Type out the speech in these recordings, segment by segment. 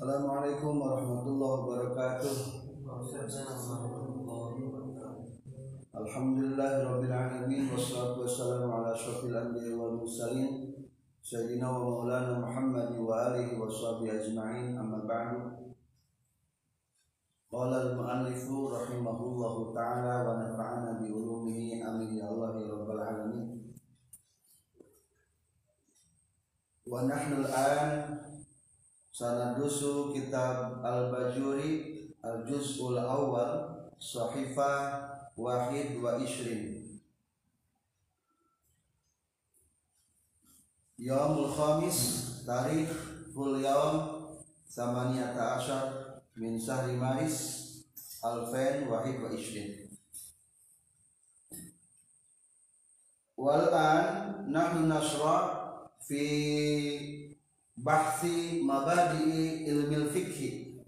السلام عليكم ورحمة الله وبركاته. الحمد لله رب العالمين والصلاة والسلام على أشرف الأنبياء والمرسلين سيدنا ومولانا محمد وآله وصحبه أجمعين. أما بعد قال المؤلف رحمه الله تعالى ونفعنا بعلومه. أمين يا الله رب العالمين. ونحن الآن sanadusu kitab al-bajuri al-juz'ul awal sahifa wahid wa ishrin. Yaumul khamis tarikh ful yaum samaniyata asyar min sahri maris alfain wahid wa ishrin. Wal an nahnu nasra fi bahsi mabadi ilmil fikhi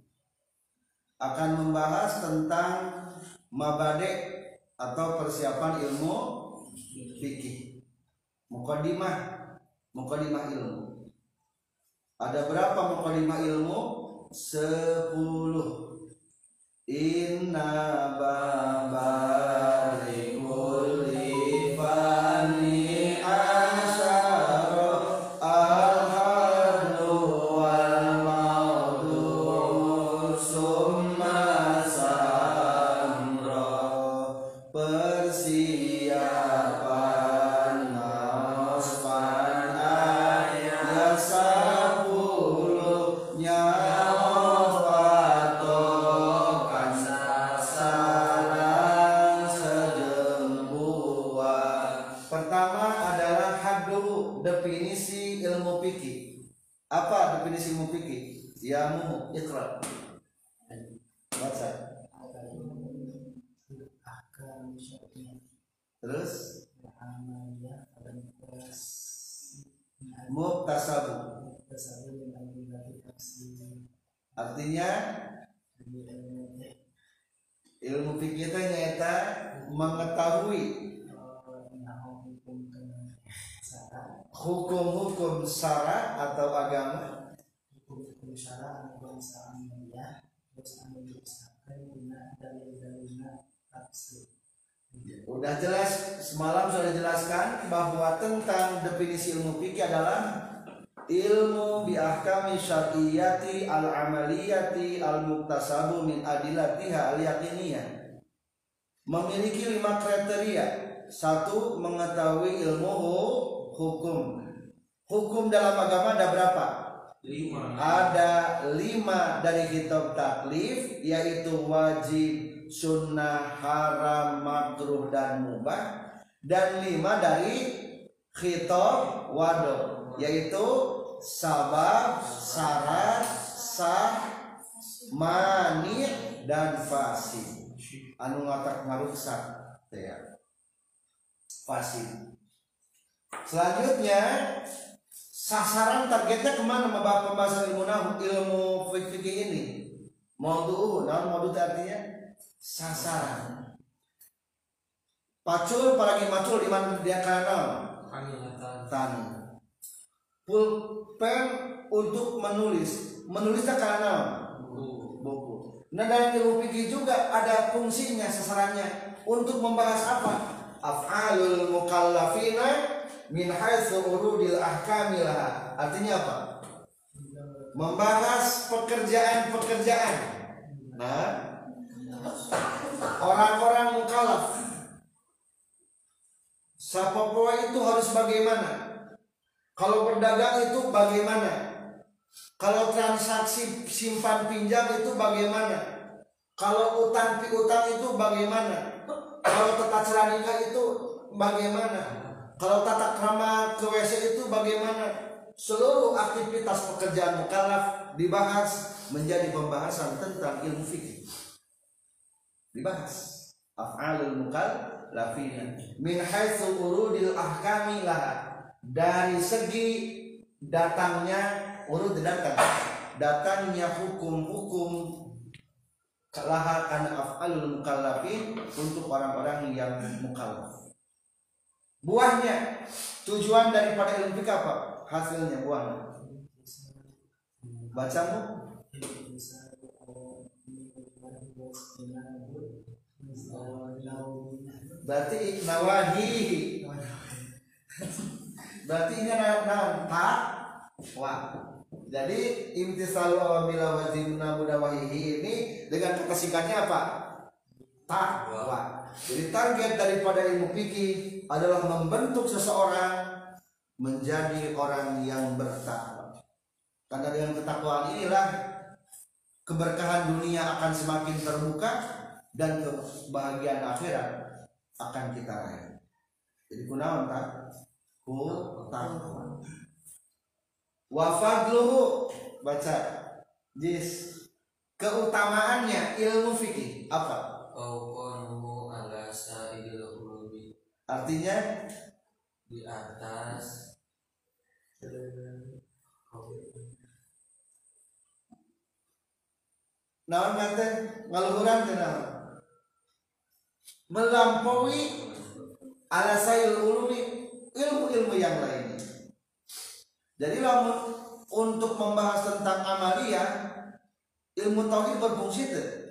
akan membahas tentang mabade atau persiapan ilmu fikih mukadimah mukadimah ilmu. Ada berapa mukadimah ilmu? Sepuluh. Inna babari dulu definisi ilmu fikih. Apa definisi ilmu fikih? Ya mumu ikra baca. Terus? Muktasabu artinya? Ilmu fikih itu nyata mengetahui hukum-hukum syara atau agama hukum-hukum syarat bangsa Amelia terus anu diusahakan guna dalil-dalilnya tafsir Udah jelas semalam sudah jelaskan bahwa tentang definisi ilmu fikih adalah ilmu bi ahkami syar'iyyati al amaliyati al muktasabu min adilatiha al yaqiniyah. Memiliki lima kriteria. Satu mengetahui ilmu hukum. Hukum dalam agama ada berapa? lima. Ada lima dari kitab taklif yaitu wajib sunnah haram makruh dan mubah. Dan lima dari khitab wado yaitu sabab syarat sah mani dan fasid anu ngatak ngaruksak ya. Fasid selanjutnya sasaran targetnya ke mana membahas pembahasan ilmu nahu ilmu fikih ini? Modu naon modu artinya sasaran. Pacul apalagi macul di mana dia kanal kanihatan tani. Pulpen untuk menulis. Menulisnya kanal buku. Buku. Nah dalam ilmu fikih juga ada fungsinya sasarannya. Untuk membahas apa? Af'alul mukallafina min haitsu urudil ahkamilah artinya apa? Membahas pekerjaan-pekerjaan. Nah orang-orang mukallaf. Sapapua itu harus bagaimana? Kalau berdagang itu bagaimana? Kalau transaksi simpan pinjam itu bagaimana? Kalau utang piutang itu bagaimana? Kalau tata itu bagaimana kalau tata krama ke WC itu bagaimana? Seluruh aktivitas pekerjaan mukallaf dibahas menjadi pembahasan tentang ilmu fikih. Dibahas. Af'alul mukallafina min haitsu urudil ahkami laha. Dari segi datangnya urut datang. Datangnya hukum-hukum laha kana af'alul mukallafin untuk orang-orang yang mukallaf buahnya. Tujuan daripada ilmu fikih apa? Hasilnya buahnya bacamu. Berarti nawahihi berarti ini naon tak wa jadi imtisalu awamila wajibna mudawahihi ini dengan kata apa takwa jadi target daripada ilmu fikih adalah membentuk seseorang menjadi orang yang bertakwa karena dengan ketakwaan inilah keberkahan dunia akan semakin terbuka dan kebahagiaan akhirat akan kita raih. Jadi kunaon tak? Ku takwa. Wa fadluhu baca jis keutamaannya ilmu fikih apa? Fauqahu ala sa'idil ulumi Artinya di atas naon ngate ngaluhuran teh naon? Melampaui ala sayul ulumi ilmu-ilmu yang lainnya. Jadi lamun untuk membahas tentang amalia ilmu tauhid berfungsi tidak?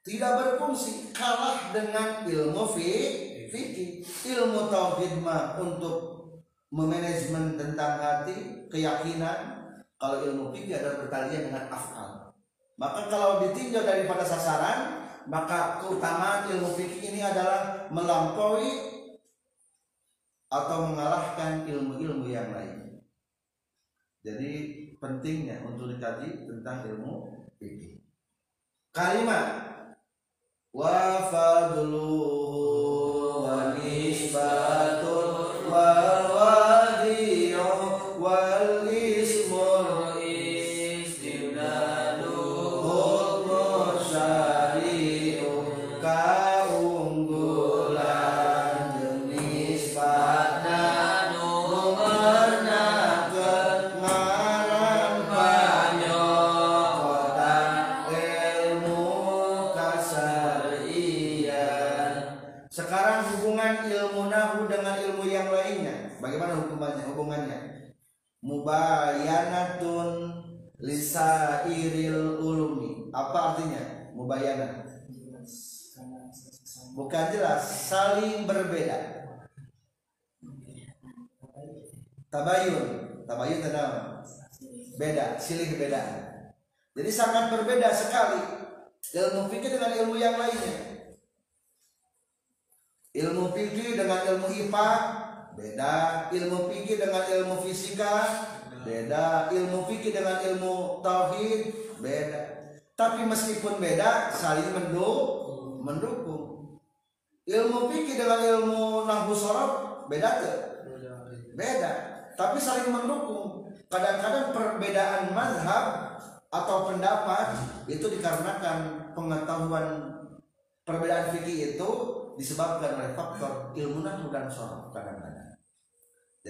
Tidak berfungsi kalah dengan ilmu fi- fikih. Ilmu tauhid mah untuk memanajemen tentang hati, keyakinan. Kalau ilmu fikih adalah berkalian dengan afal. Maka kalau ditinjau daripada sasaran, maka keutamaan ilmu fikih ini adalah melampaui atau mengalahkan ilmu-ilmu yang lain. Jadi pentingnya untuk dikaji tentang ilmu fikih. Kalimat wa fadluhu wa nisbatul lisairil ulumi. Apa artinya? Mubayana. Bukan jelas saling berbeda. Tabayun. Tabayun tenang beda silih beda. Jadi sangat berbeda sekali ilmu fikih dengan ilmu yang lainnya. Ilmu fikih dengan ilmu IPA beda. Ilmu fikih dengan ilmu fisika beda ilmu fikih dengan ilmu tauhid beda. Tapi meskipun beda saling mendukung mendukung. Ilmu fikih dengan ilmu nahwu sorof beda tuh beda. Tapi saling mendukung. Kadang-kadang perbedaan mazhab atau pendapat itu dikarenakan pengetahuan perbedaan fikih itu disebabkan oleh faktor ilmu nahwu dan sorof kadang-kadang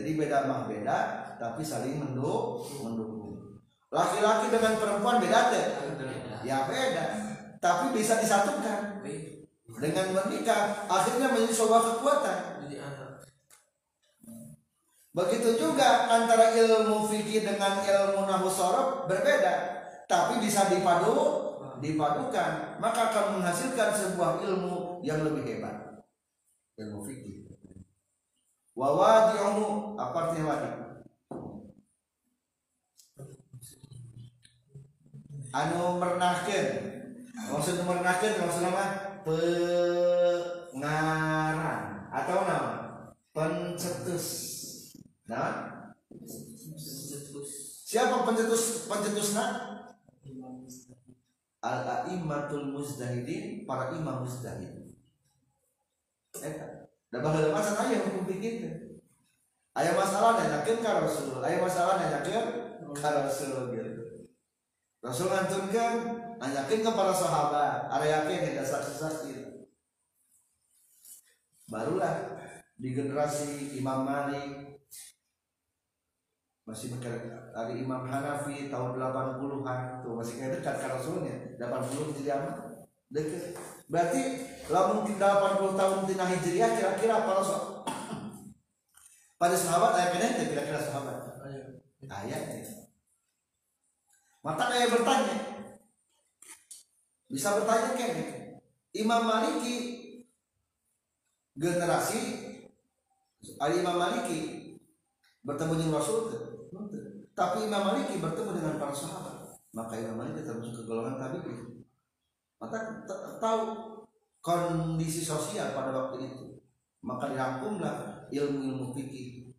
jadi beda mah beda tapi saling mendukung mendukung. Laki-laki dengan perempuan beda ya beda. Tapi bisa disatukan. Dengan menikah akhirnya menjadi sebuah kekuatan. Begitu juga antara ilmu fikih dengan ilmu nahwu sorof berbeda. Tapi bisa dipadu dipadukan. Maka akan menghasilkan sebuah ilmu yang lebih hebat. Ilmu fikih wawadi'uhu apa artinya wadi? Anu mernahkeun maksud mernahkeun maksud nama pengarang. Atau nama? Pencetus. Nah siapa pencetus pencetusna al aimatul mustahidin para imam mustahid eta da baheula mah aya hukum fikih teh aya masalah nanyakeun ka rasul aya masalah nanyakeun ka rasul gitu Rasul ngantunkan nanyakin ke para sahabat. Area yakin ada saksi-saksi. Barulah di generasi Imam Malik masih berkait dari Imam Hanafi tahun 80-an tuh masih dekat ke Rasulnya. 80 jadi amat. Dekat. Berarti lah mungkin 80 tahun tina hijriah kira-kira para sahabat pada sahabat ayat kena kira-kira sahabat. Ayat maka saya bertanya. Bisa bertanya kene Imam Maliki generasi Ali Imam Maliki bertemu dengan Rasul tapi Imam Maliki bertemu dengan para sahabat. Maka Imam Maliki termasuk ke golongan tabi'in. Maka tahu kondisi sosial pada waktu itu. Maka dirangkumlah ilmu-ilmu fikih.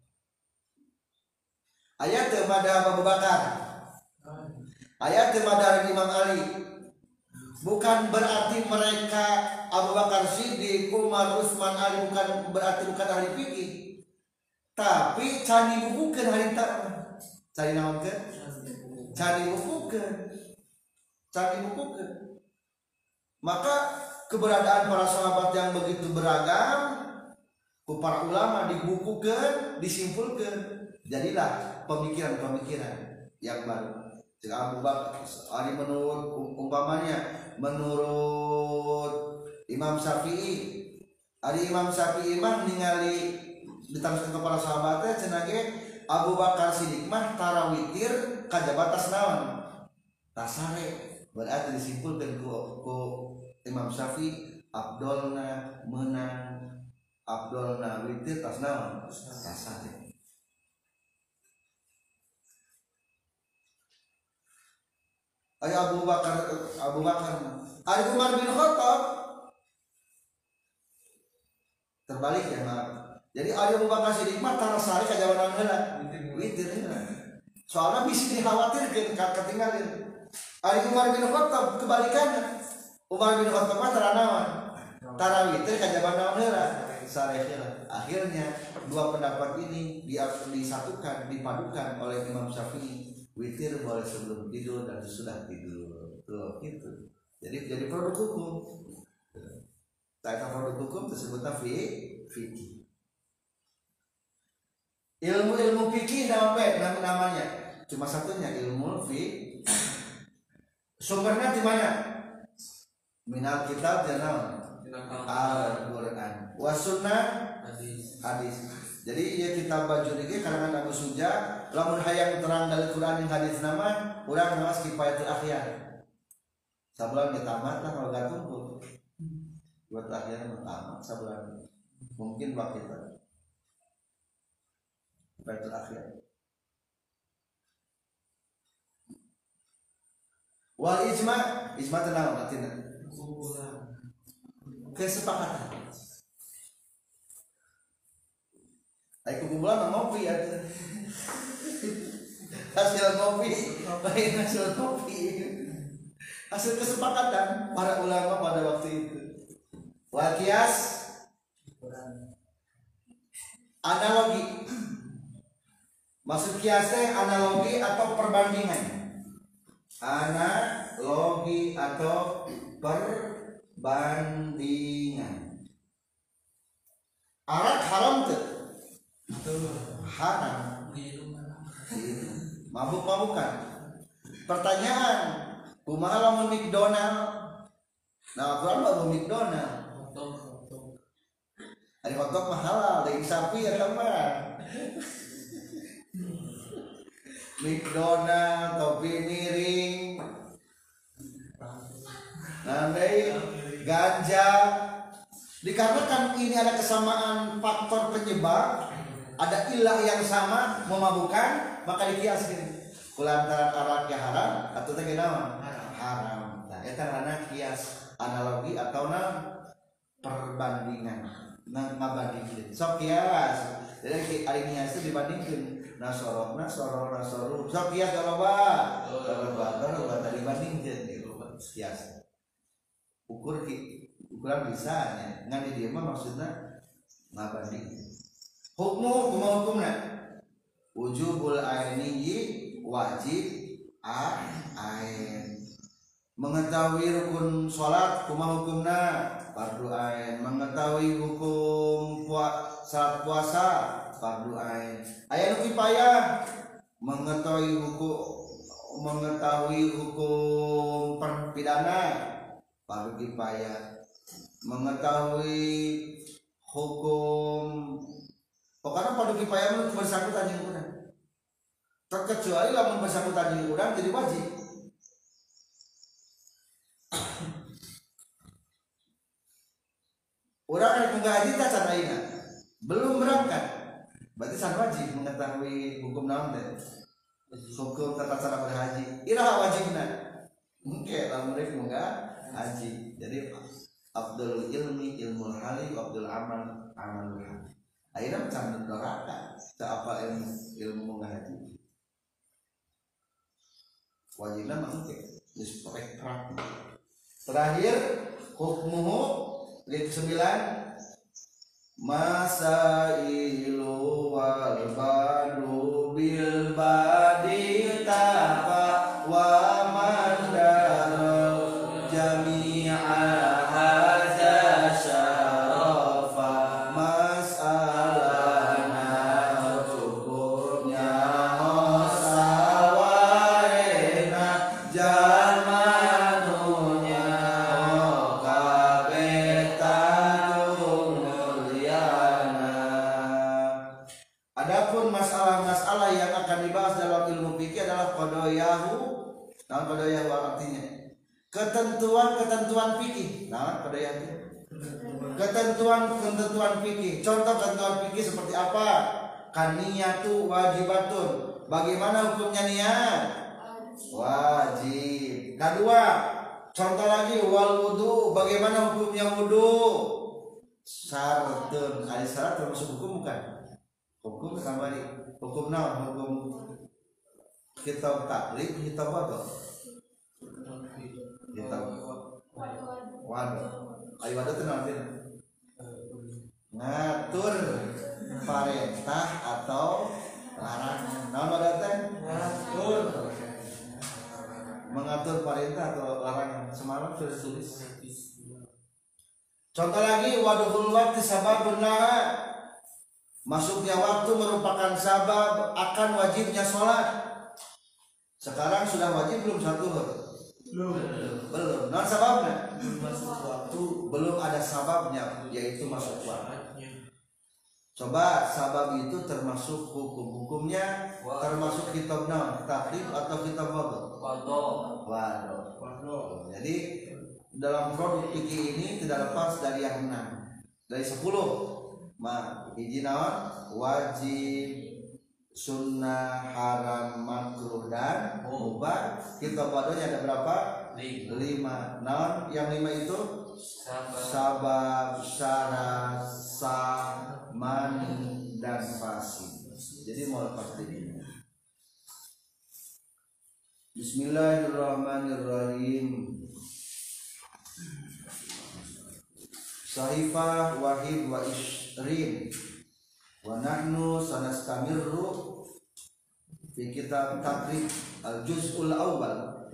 Ayat kepada Abu Bakar. Ayat kepada Imam Ali. Bukan berarti mereka Abu Bakar Siddiq, Umar, Utsman, Ali bukan berarti bukan ahli fikih. Tapi cari bukan hari tak. Cari naon ke? Cari bukan cari bukan maka keberadaan para sahabat yang begitu beragam para ulama dibukukan disimpulkan. Jadilah pemikiran-pemikiran yang baru. Jika Abu Bakar Ali menurut um- umpamanya menurut Imam Syafi'i Ari Imam Syafi'i mah ningali ditangkan kepada sahabatnya cenage Abu Bakar Siddiq mah tarawitir kajabatas naon? Tasare berarti disimpulkan ku, ku Imam Syafi'i Abdulna menang Abdulna witir tas naon tasare Ayo Abu Bakar Abu Bakar. Ari Umar bin Khattab. Terbalik ya maaf jadi Ari Abu Bakar Siddiq mah tanah sari kajawanan heula. Witir. Soalnya bisa dikhawatirkan ka- ketinggalin Ari Umar bin Khattab kebalikannya Umar bin Khattab mah naon tara witir kajawanan heula? Sare heula. Akhirnya dua pendapat ini di- disatukan dipadukan oleh Imam Syafi'i. Witir boleh sebelum tidur dan sesudah tidur. Tuh gitu. Jadi jadi produk hukum. Tentang produk hukum tersebutnya fi fikih ilmu-ilmu fikih namanya nama namanya. Cuma satunya ilmu fi sumbernya di mana minal kitab dan Al-Quran wasunnah hadis. Hadis. Jadi ya kita baju ini karangan Abu Suja. Lamun hayang terang dari Quran yang hadis nama urang ngawas kifayatul akhir sabulan kita tamat lah kalau gak tunggu buat akhirnya tamat sabulan. Mungkin bak kita kifayatul akhir wal ijma. Ijma tenang artinya kesepakatan Ayo kumpulan ngopi ya. Hasil ngopi, lain hasil ngopi. Hasil kesepakatan para ulama pada waktu itu. Wakias analogi. Maksud kiasnya analogi atau perbandingan. Analogi atau perbandingan. Arak haram tuh haram. Mabuk-mabukan. Pertanyaan kumaha lamun McDonald? Nah Quran baru McDonald. Ada hotdog mah halal dari sapi ya kamar McDonald topi miring nandai ganja. Dikarenakan ini ada kesamaan faktor penyebab ada ilah yang sama memabukkan maka dikiaskan kulantaran arak yang haram atau teh naon haram. Nah eta karena kias analogi atau na perbandingan. Nah ngabandingkeun sok kias. Jadi ari kias itu dibandingkeun nasorok nasorok nasoru sok kias doloba doloba doloba tadi bandingkeun gitu. Kias ukur ukuran bisa nya ngan di mah maksudna ngabandingkeun Hukmu kuma hukumna wujubul ainiyi wajib a ain. Mengetahui rukun sholat kuma hukumna. Fardu ain. Mengetahui hukum pua, salat puasa fardu ain. Aya nu kifayah mengetahui hukum mengetahui hukum pidana paruh payah mengetahui hukum. Pokoknya pada kipaya menurut bersangkutan yang kurang terkecuali lamun bersangkutan yang kurang jadi wajib. Orang yang menggaji tak canaina belum berangkat. Berarti sangat wajib mengetahui hukum naon teh. Hukum tata cara berhaji. Iraha wajibnya, mungkin lah mereka enggak haji. Jadi Abdul ilmi ilmu hali Abdul amal amalul hali akhirnya macam neraka. Apa ilmu ilmu enggak haji wajibnya mah engke geus praktek terakhir hukmuhu lid sembilan. Masailu wal badu bil badi fikih contoh ketentuan fikih seperti apa? Kaniyatu wajibatun. Bagaimana hukumnya niat? Wajib. Kedua contoh lagi wal wudu. Bagaimana hukumnya wudu? Syaratun. Ada syarat termasuk hukum bukan? Hukum kembali. Hukum naon? Hukum kitab taklif kitab apa? Kitab waduh ayo waduh tenang ngatur perintah atau larangan naon waduh teh ngatur mengatur perintah atau larangan semalam sudah tulis contoh lagi waduhul waktu sababun laha Masuknya waktu merupakan sabab akan wajibnya sholat. Sekarang sudah wajib belum satu Belum. Belum. Non sababnya. Masuk waktu belum ada sababnya yaitu masuk waktu. Coba sabab itu termasuk hukum-hukumnya termasuk kitab naon taklif atau kitab apa? Waduh. Waduh. Jadi dalam produk fikih ini tidak lepas dari yang enam. Dari sepuluh. Ma hiji naon? Wajib sunnah haram makruh dan mubah. Kita padonya ada berapa? Lima. Naon? Yang lima itu? Sabab. Syarat sah mani dan fasid jadi mau lepas ini Bismillahirrahmanirrahim. Sahifah wahid wa isrin wa nahnu sanastamirru fi kitab takrib al juz'ul awal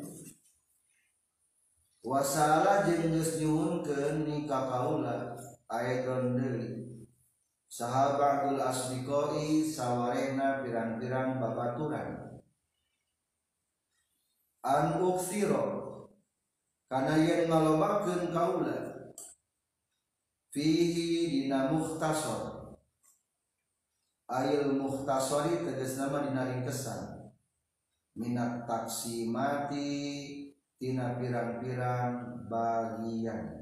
wa sala jeung geus nyuhunkeun ni ka kaula aidon deui sahabatul asdiqai sawarena pirang-pirang babaturan an uksiro kana yen ngalobakeun kaula. Fihi dina mukhtasar. Ayil mukhtasari tegas nama dina ringkesan. Minat taksimati tina pirang-pirang bagian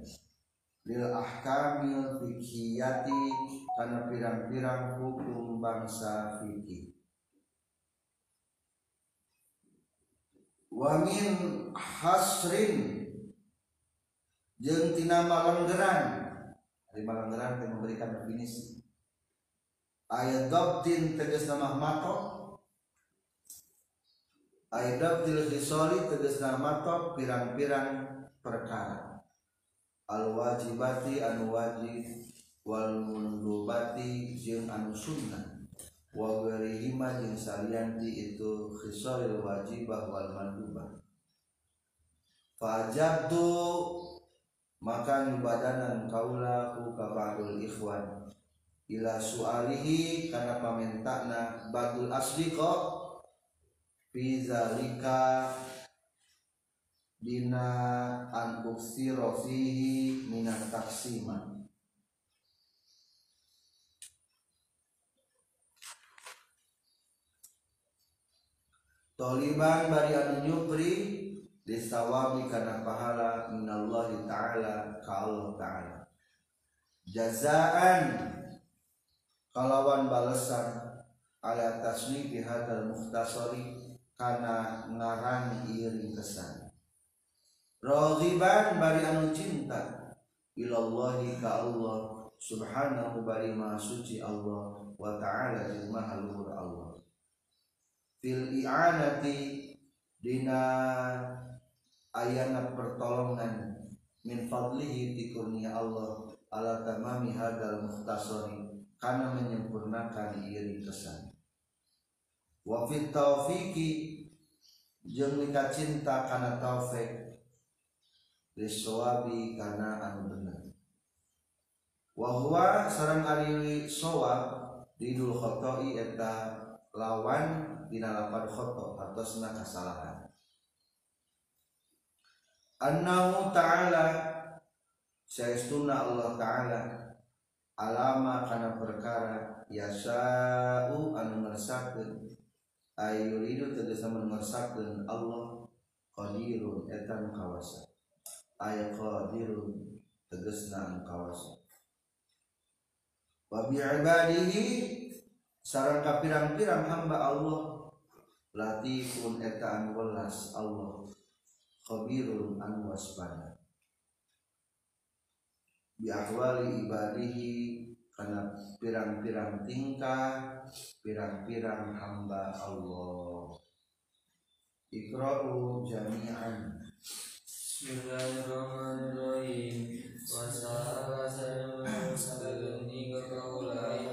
lil ahkamil fikhiyati kana pirang-pirang hukum bangsa fikih. Wa min hasrin jeung tina malenggeran. Dari malenggeran yang memberikan definisi. Ayat dabdin tegas nama matok ayat dabdil hisori tegas nama matok pirang-pirang perkara al wajibati anu wajib wal mundubati jeung anu sunnah. Wa ghairihima jeung salianti itu khisalil wajibah wal mandubah. Fajabtu maka nyubadanan kaula ku ikhwan. Ila sualihi kana pamentana badul asdiqa fi zalika dina an uksira fihi minat taksiman. Toliban bari anu nyupri disawabi karena pahala minallahi ta'ala ka Allah ta'ala. Jazaan kalawan balesan ala tasnifi hadal muhtasari kana ngarang ieu kesan Raghiban bari anu cinta. Ilallahi ka Allah. Subhanahu bari maha suci Allah. Wa ta'ala jeung maha luhur Allah. Fil i'anati dina ayana pertolongan. Min fadlihi ti kurnia Allah. Ala tamami hadal muhtasari kana menyempurnakan ieu kesan. Wa fit taufiqi jeung cinta kana taufik lisawabi kana anu bener. Wa huwa sareng ari sawab didul khoto'i eta lawan dina lapan khoto atosna kasalahan. Annahu ta'ala saestuna Allah ta'ala alama kana perkara yasa'u anu ngersakakeun ayuridu tegesa ngersakakeun Allah qadirun eta nu ay qadirun tegesna anu kawasa wa bi ibadihi sareng pirang-pirang hamba Allah. Latifun eta anu Allah. Khabirun anu waspada. Bi ahwali ibadihi kana pirang-pirang tingkah pirang-pirang hamba Allah. Iqra'u jami'an Bismillahirrahmanirrahim. Wassalamualaikum warahmatullahi wabarakatuh.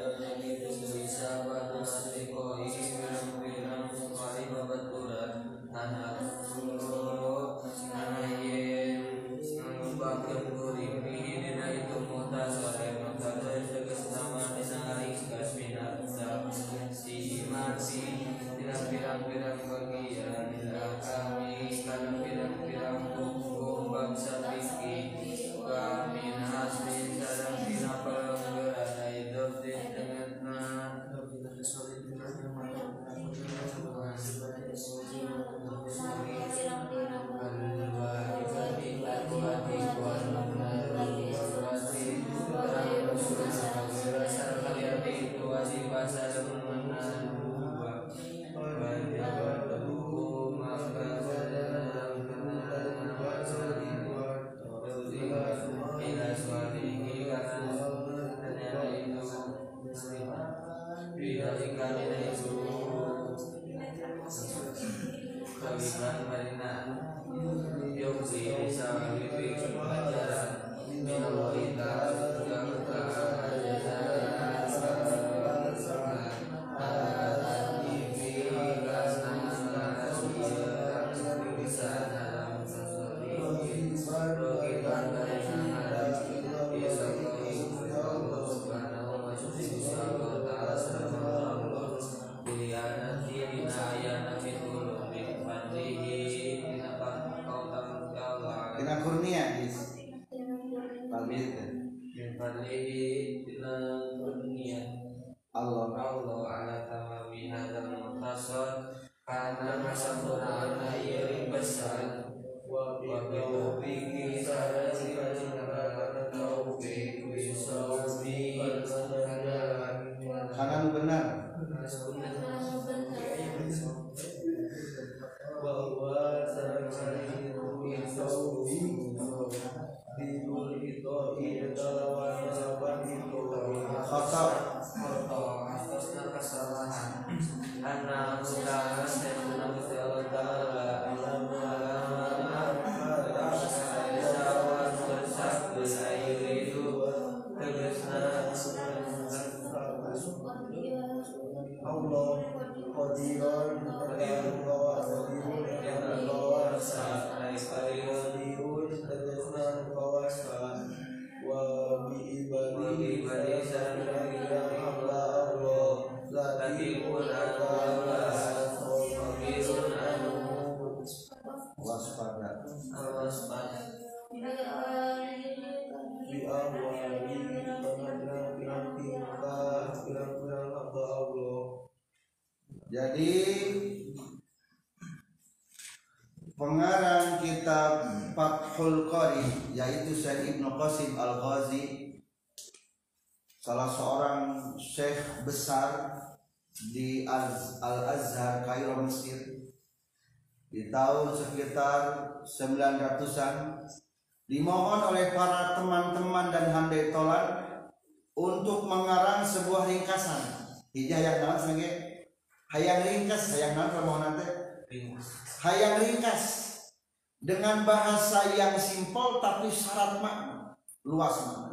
Dengan bahasa yang simpel tapi syarat makna. Luas makna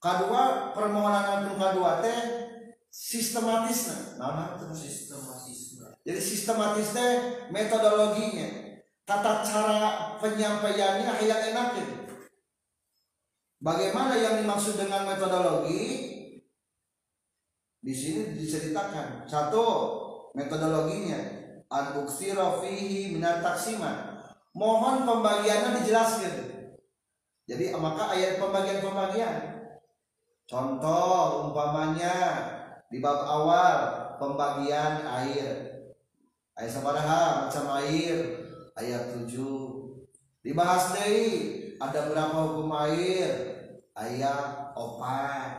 kedua permohonan yang kedua teh sistematis nah Sistematisme. jadi sistematis teh metodologinya. Tata cara penyampaiannya hayang enakin. Bagaimana yang dimaksud dengan metodologi? Di sini diceritakan. Satu metodologinya. Al-buksira fihi minat taksiman mohon pembagiannya dijelaskan. Jadi maka ayat pembagian-pembagian. Contoh umpamanya di bab awal pembagian air. Ayat sabaraha macam air. Ayat 7 dibahas deui ada berapa hukum air? Ayat opat.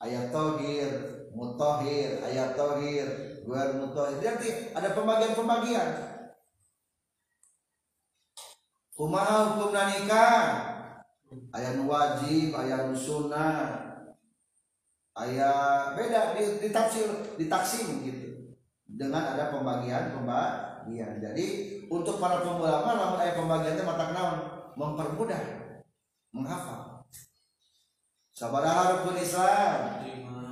Ayat tohir mutohir. Ayat tohir guer mutohir. Jadi ada pembagian-pembagian kumaha hukum nikah? Ayat nu wajib ayat nu sunnah. Ayat beda di, ditafsir ditaksim gitu. Dengan ada pembagian pembagian. Jadi untuk para pemula lamun aya pembagian teh mata naon? Mempermudah menghafal. Sabaraha rukun Islam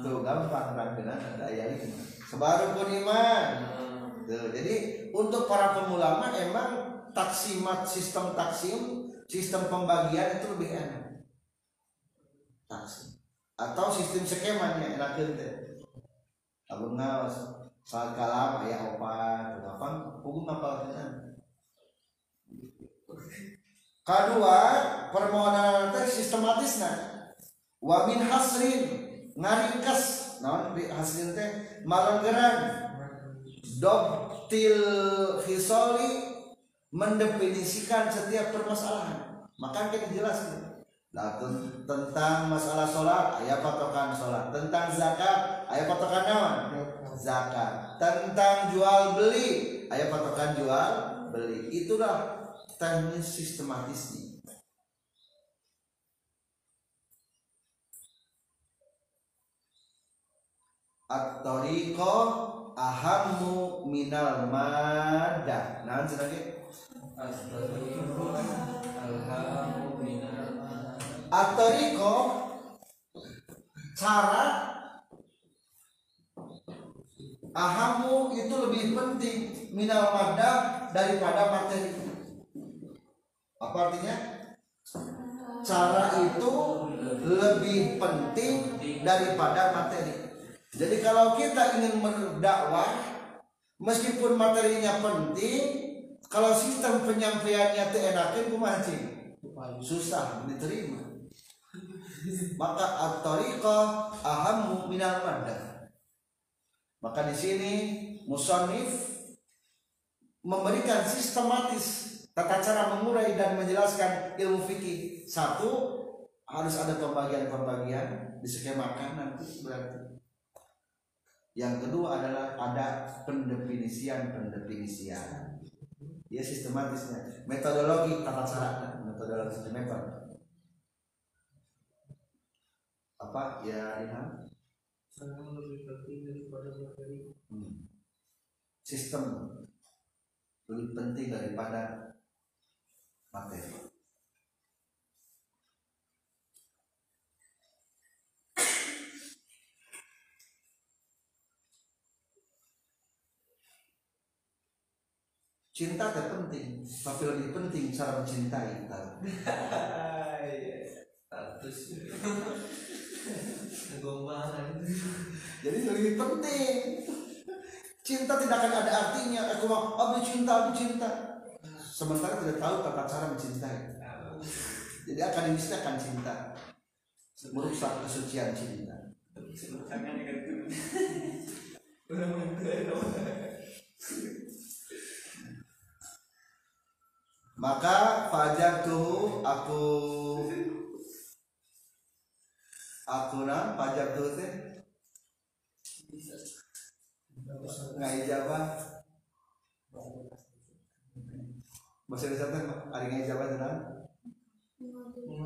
tuh gampang dengan ada ayat ini. Sebaru rukun iman. Tuh jadi untuk para pemula emang taksimat sistem taksim sistem pembagian itu lebih enak. Taksim. Atau sistem skemanya enakeun teh abun ngawas saat kalam ayah opat apa hukum apa kedua permohonan teh sistematis nah. Wa min hasrin ngaringkas naon di hasrin teh? Malenggeran. Dobtil hisoli mendefinisikan setiap permasalahan. Maka kita jelaskan. Nah, ten- tentang masalah sholat ayat patokan sholat. Tentang zakat ayat patokan naon zakat. Tentang jual beli ayat patokan jual beli. Itulah teknis sistematisnya. At-tariqa ahammu minal madah. Nah lagi at-tariqa cara ahamu itu lebih penting minal madah daripada materi. Apa artinya? Cara itu lebih penting daripada materi. Jadi kalau kita ingin berdakwah meskipun materinya penting kalau sistem penyampaiannya teu enakeun kumaha cing susah diterima maka at-tariqah minal madah maka di sini musonif memberikan sistematis tata cara mengurai dan menjelaskan ilmu fikih. Satu harus ada pembagian-pembagian diskemakan nanti berarti. Yang kedua adalah ada pendefinisian-pendefinisian. Ya sistematisnya, metodologi tata cara, metodologi metode. Apa ya Ilham? Sangat lebih penting daripada materi. Hmm. Sistem lebih penting daripada materi. Cinta tak penting, tapi lebih penting cara mencintai. Tahu? Status. Ngomong Jadi lebih penting. Cinta tidak akan ada artinya. Aku mau, abi cinta, abi cinta. Sementara tidak tahu tata cara mencintai. Jadi akan cinta. Merusak kesucian cinta. Maka fajar tuh aku aku na pajak tuh teh. Nggak ijabah bahasa Indonesia teh ada nggak ijabah tenang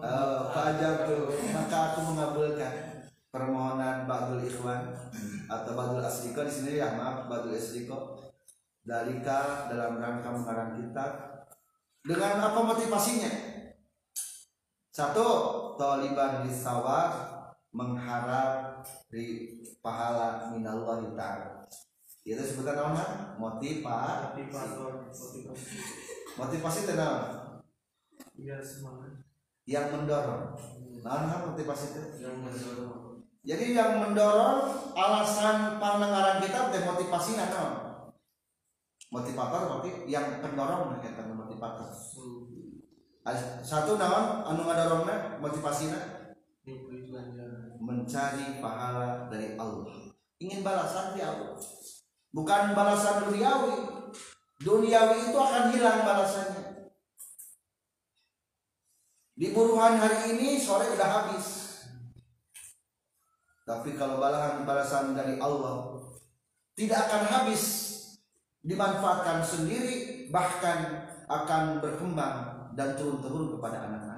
Oh, pajak tuh maka aku mengabulkan permohonan Ba'dul Ikhwan atau Ba'dul Asdiko di sini ya maaf Ba'dul Asdiko dalika dalam rangka mengarang kitab dengan apa motivasinya? Satu taliban disawab mengharap di pahala minallah ta'ala. Itu sebutan nama motivasi. Motivasi motivasi tenang biar semangat. Yang mendorong. Nah nah, motivasi itu? Yang mendorong. Jadi yang mendorong alasan pandengaran kita teh motivasi nah motivator berarti yang pendorong kita motivator. Ada satu naon anu ngadorongna mimpi ganjaran mencari pahala dari Allah. Ingin balasan di Allah. Bukan balasan duniawi. Duniawi itu akan hilang balasannya. Di buruhan hari ini sore udah habis. Tapi kalau balasan balasan dari Allah tidak akan habis dimanfaatkan sendiri bahkan akan berkembang dan turun-turun kepada anak-anak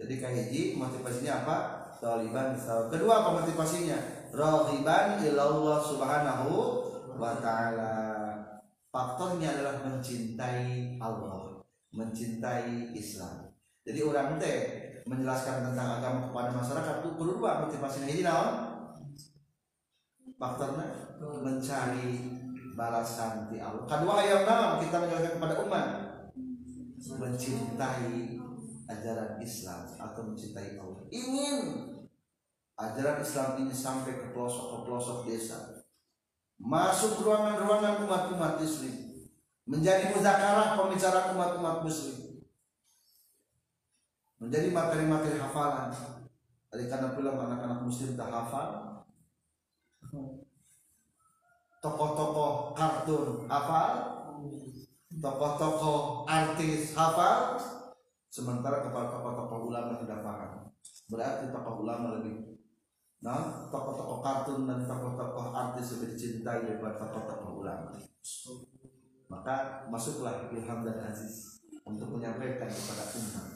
jadi kahiji motivasinya apa? Taliban kedua apa motivasinya? Rohiban ilallah subhanahu wa ta'ala. Faktornya adalah mencintai Allah mencintai Islam. Jadi orang teh menjelaskan tentang agama kepada masyarakat itu perlu dua motivasinya. Ini naon faktornya mencari balasan di Allah. Kedua yang naon kita menjelaskan kepada umat. Mencintai ajaran Islam atau mencintai Allah. Ingin ajaran Islam ini sampai ke pelosok ke pelosok desa. Masuk ruangan-ruangan umat-umat Islam menjadi muzakarah pembicaraan umat-umat muslim. Menjadi materi-materi hafalan. Dari karena pula anak-anak muslim tak hafal tokoh-tokoh kartun hafal. Tokoh-tokoh artis hafal. Sementara kepada tokoh-tokoh ulama tidak paham. Berarti tokoh ulama lebih nah tokoh-tokoh kartun dan tokoh-tokoh artis lebih dicintai daripada tokoh-tokoh ulama. Maka masuklah Ilham dan Aziz untuk menyampaikan kepada umat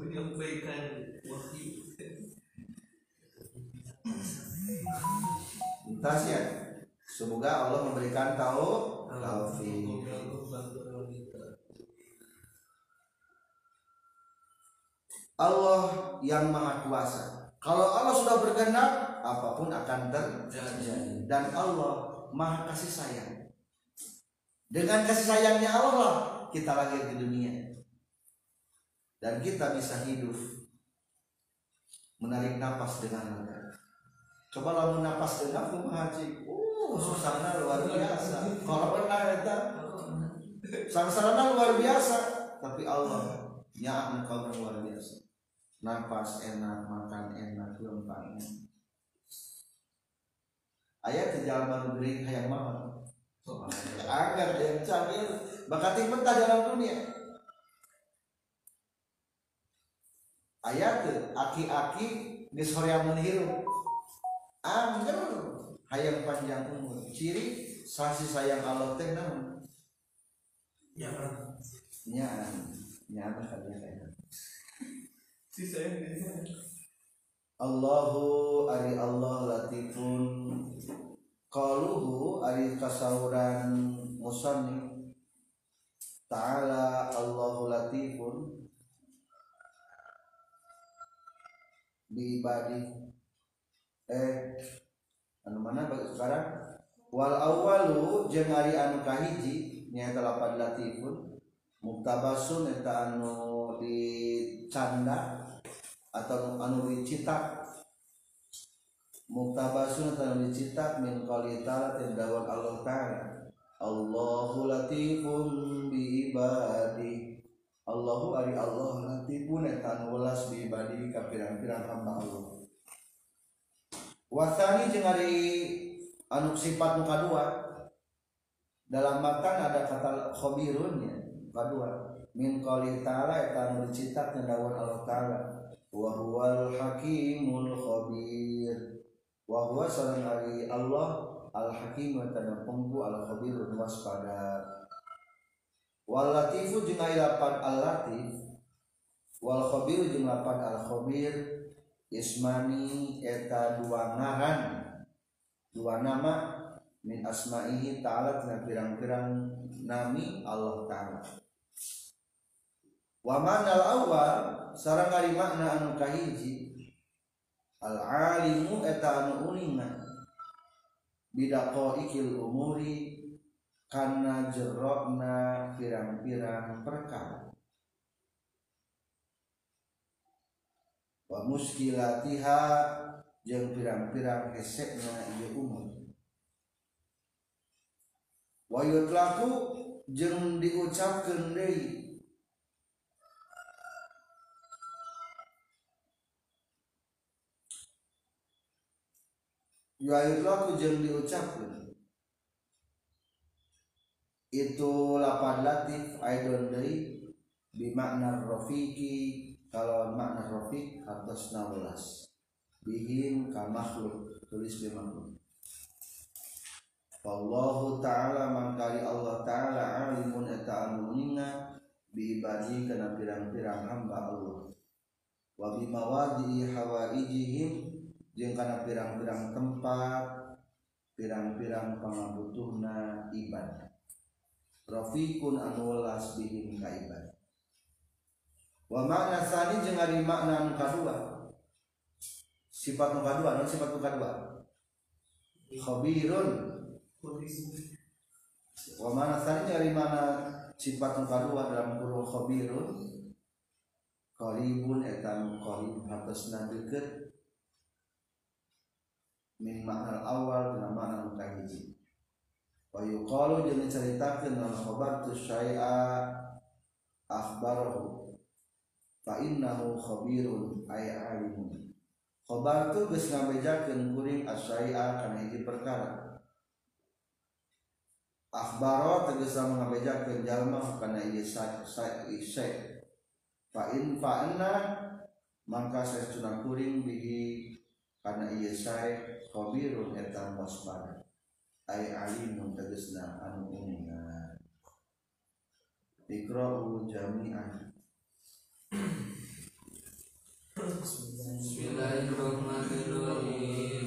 menyampaikan wahyu Lintas ya. Semoga Allah memberikan tahu taufik Allah yang maha kuasa. Kalau Allah sudah berkenan apa pun akan terjadi. Dan Allah maha kasih sayang. Dengan kasih sayangnya Allah lah kita lahir di dunia. Dan kita bisa hidup menarik napas dengan lega coba lalu napas dengan haji. Uh susahnya luar biasa. kalau pernah eta sangsarana luar biasa. Tapi Allah ya kau luar biasa. Napas enak makan enak lempang ayat jalan negeri hayang mahal agar yang cangir bakating mentah dalam dunia. Ayat aki-aki geus hoream hirup angger hayang panjang umur. Ciri sasi sayang Allah teh naon? Ya kan nya nya apa kalian saya si saya Allahu ari Allah latifun. Qaluhu ari kasauran musanni. Ta'ala Allahu latifun. Bi ibadi eh anu mana bagi sekarang? Wal awalu jeung ari anu kahiji nyaeta lapan latifun muktabasun eta anu dicanda atau anu dicetak muktabasun atau anu dicetak min ta'ala tindawan Allah ta'ala Allahu latifun bi ibadi. Allahu ari Allah latifun eta anu welas bi ibadi ka pirang-pirang hamba Allah Wasani jeung ari anu sifat nu kadua. Dalam makan ada kata khabirun ya kadua. Min qali ta'ala eta anu dicetak tindawan Allah ta'ala. Wa huwal hakimul khabir. Wa huwa sareng Allah al hakim kana pengku al khabir waspada. Wal latifu jeung aya lapan al latif wal khabir jeung lapan al khabir ismani eta dua ngaran. Dua nama min asma'ihi ta'ala tina pirang-pirang nami Allah ta'ala. Wa manal awal sarang ari makna anu kahiji al alimu eta anu uningan bidaqo ikil umuri kana jerokna pirang-pirang perkara wa muskilatiha jeung pirang-pirang hesekna ieu umur. Wa yutlaqu jeung diucapkeun deui. Yuayutlaku jeung diucapkeun. Itu lapan latif aidon deui bimakna rafiqi kalau makna rafiq atas 16 bihim ka makhluk tulis bi makhluk Wallahu ta'ala mangkali Allah ta'ala alimun eta anu ninga bi ibadi kana pirang-pirang hamba Allah. Wa bi mawadi hawaijihim jeung kana pirang-pirang tempat pirang-pirang pangabutuhna ibadah. Rafiqun anu welas bihim ka ibadah wa makna sani jeung ari makna anu kadua. Sifat nu kadua non sifat nu kadua. Khabirun. Wa makna sani jeung ari makna sifat nu kadua dalam kurung khabirun. Qaribun eta nu qarib hatosna deukeut. Min makna awal dengan makna nu kahiji wa yuqalu jeung dicaritakeun al khabar tu syai'a akhbarahu fa innahu khabirun ay alimun. Khabar tu geus ngabejakeun kuring asyai'a kana hiji perkara. Akhbaro tegas ngabejakeun jalma kana ieu sa sa fa in fa'anna maka saestuna kuring bihi karena iya saya khabirun eta waspada. Ay alimun tegesna anu uningan ikra'u jami'an Bismillahirrahmanirrahim.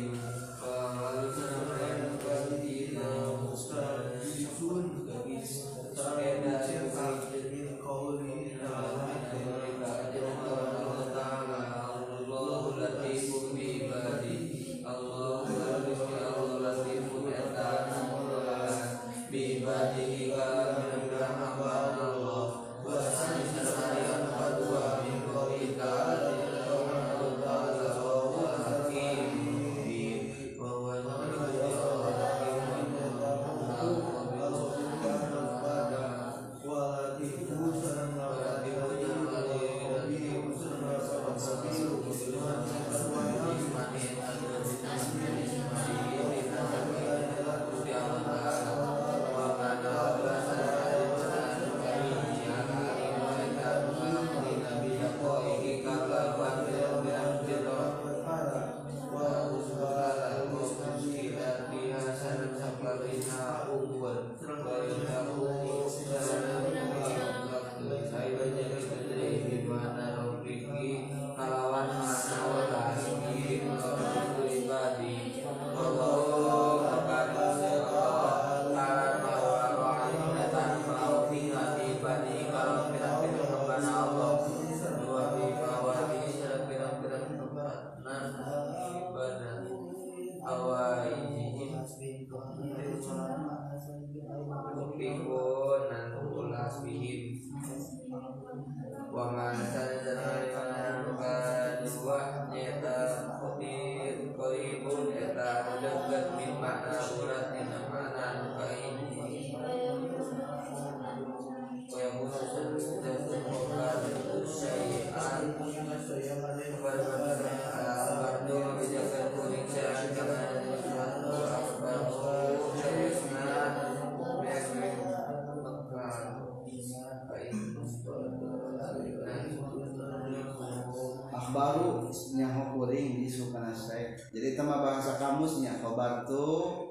Akhbaru nyaho kuring sukana saya jadi tema bahasa kamusnya khobar tuh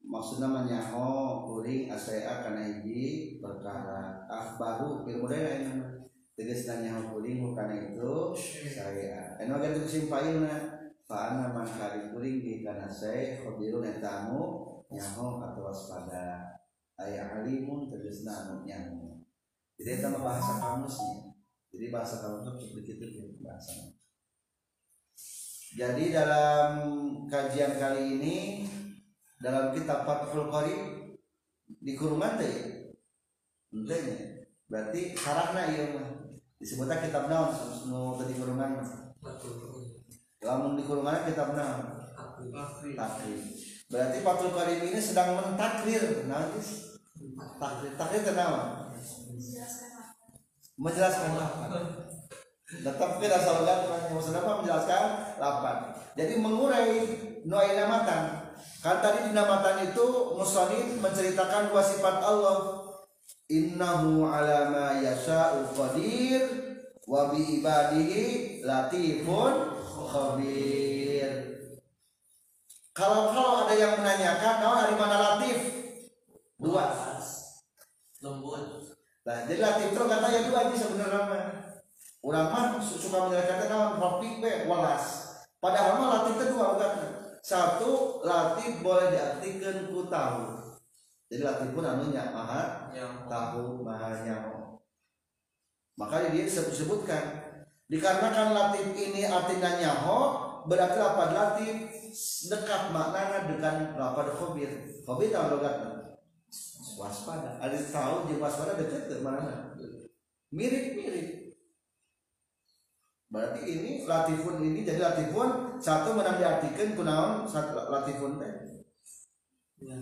maksudnya menyaho kuring asaya kana hiji perkara akhbaru ilmu daerah ini mah tegas nyaho kuring bukan itu. Saya. Anu agan itu simpaina fa ana man kari kuring di kana saya khabirun etamu nyaho atau waspada. Aya alimun tegasna anu nyaho. Jadi itu mah bahasa kamusnya jadi bahasa kamus itu begitu gitu bahasanya jadi dalam kajian kali ini dalam kitab Fathul Qarib di kurungan teh ya. Ente nya. Berarti sarahna ieu mah. Disebutnya kitab naon nu tadi kurungan mah. Lamun di kurungan kitab naon? Takrib. Berarti Fathul Qarib ini sedang mentakrir. Geus? Takrir. Takrir teh naon? Menjelaskan lapan. Tetap kita maksudnya apa menjelaskan lapan. Jadi mengurai nuaina matan Kan tadi di namatan itu Musonif menceritakan dua sifat Allah. Innahu ala ma yasha'u qadir wa bi ibadihi latifun khabir. Kalau kalau ada yang menanyakan, oh dari mana latif? Dua. lembut Nah, jadi latif itu katanya dua aja sebenarnya mah. Urang mah su- suka menyelesaikan naon rafiq we walas. Padahal mah latif itu dua ugatna. Satu latif boleh diartikan ku tahu. Jadi latif pun anu nya maha yang tahu maha nyaho. Maka dia disebut sebutkan dikarenakan latif ini artinya nyaho berarti lapad latif dekat maknanya dengan lapad khabir. Khabir tahu logatna waspada ada tahu jeung waspada dekat ke mana mirip-mirip berarti ini latifun ini jadi latifun satu menang diartikan kunaon satu latifun teh.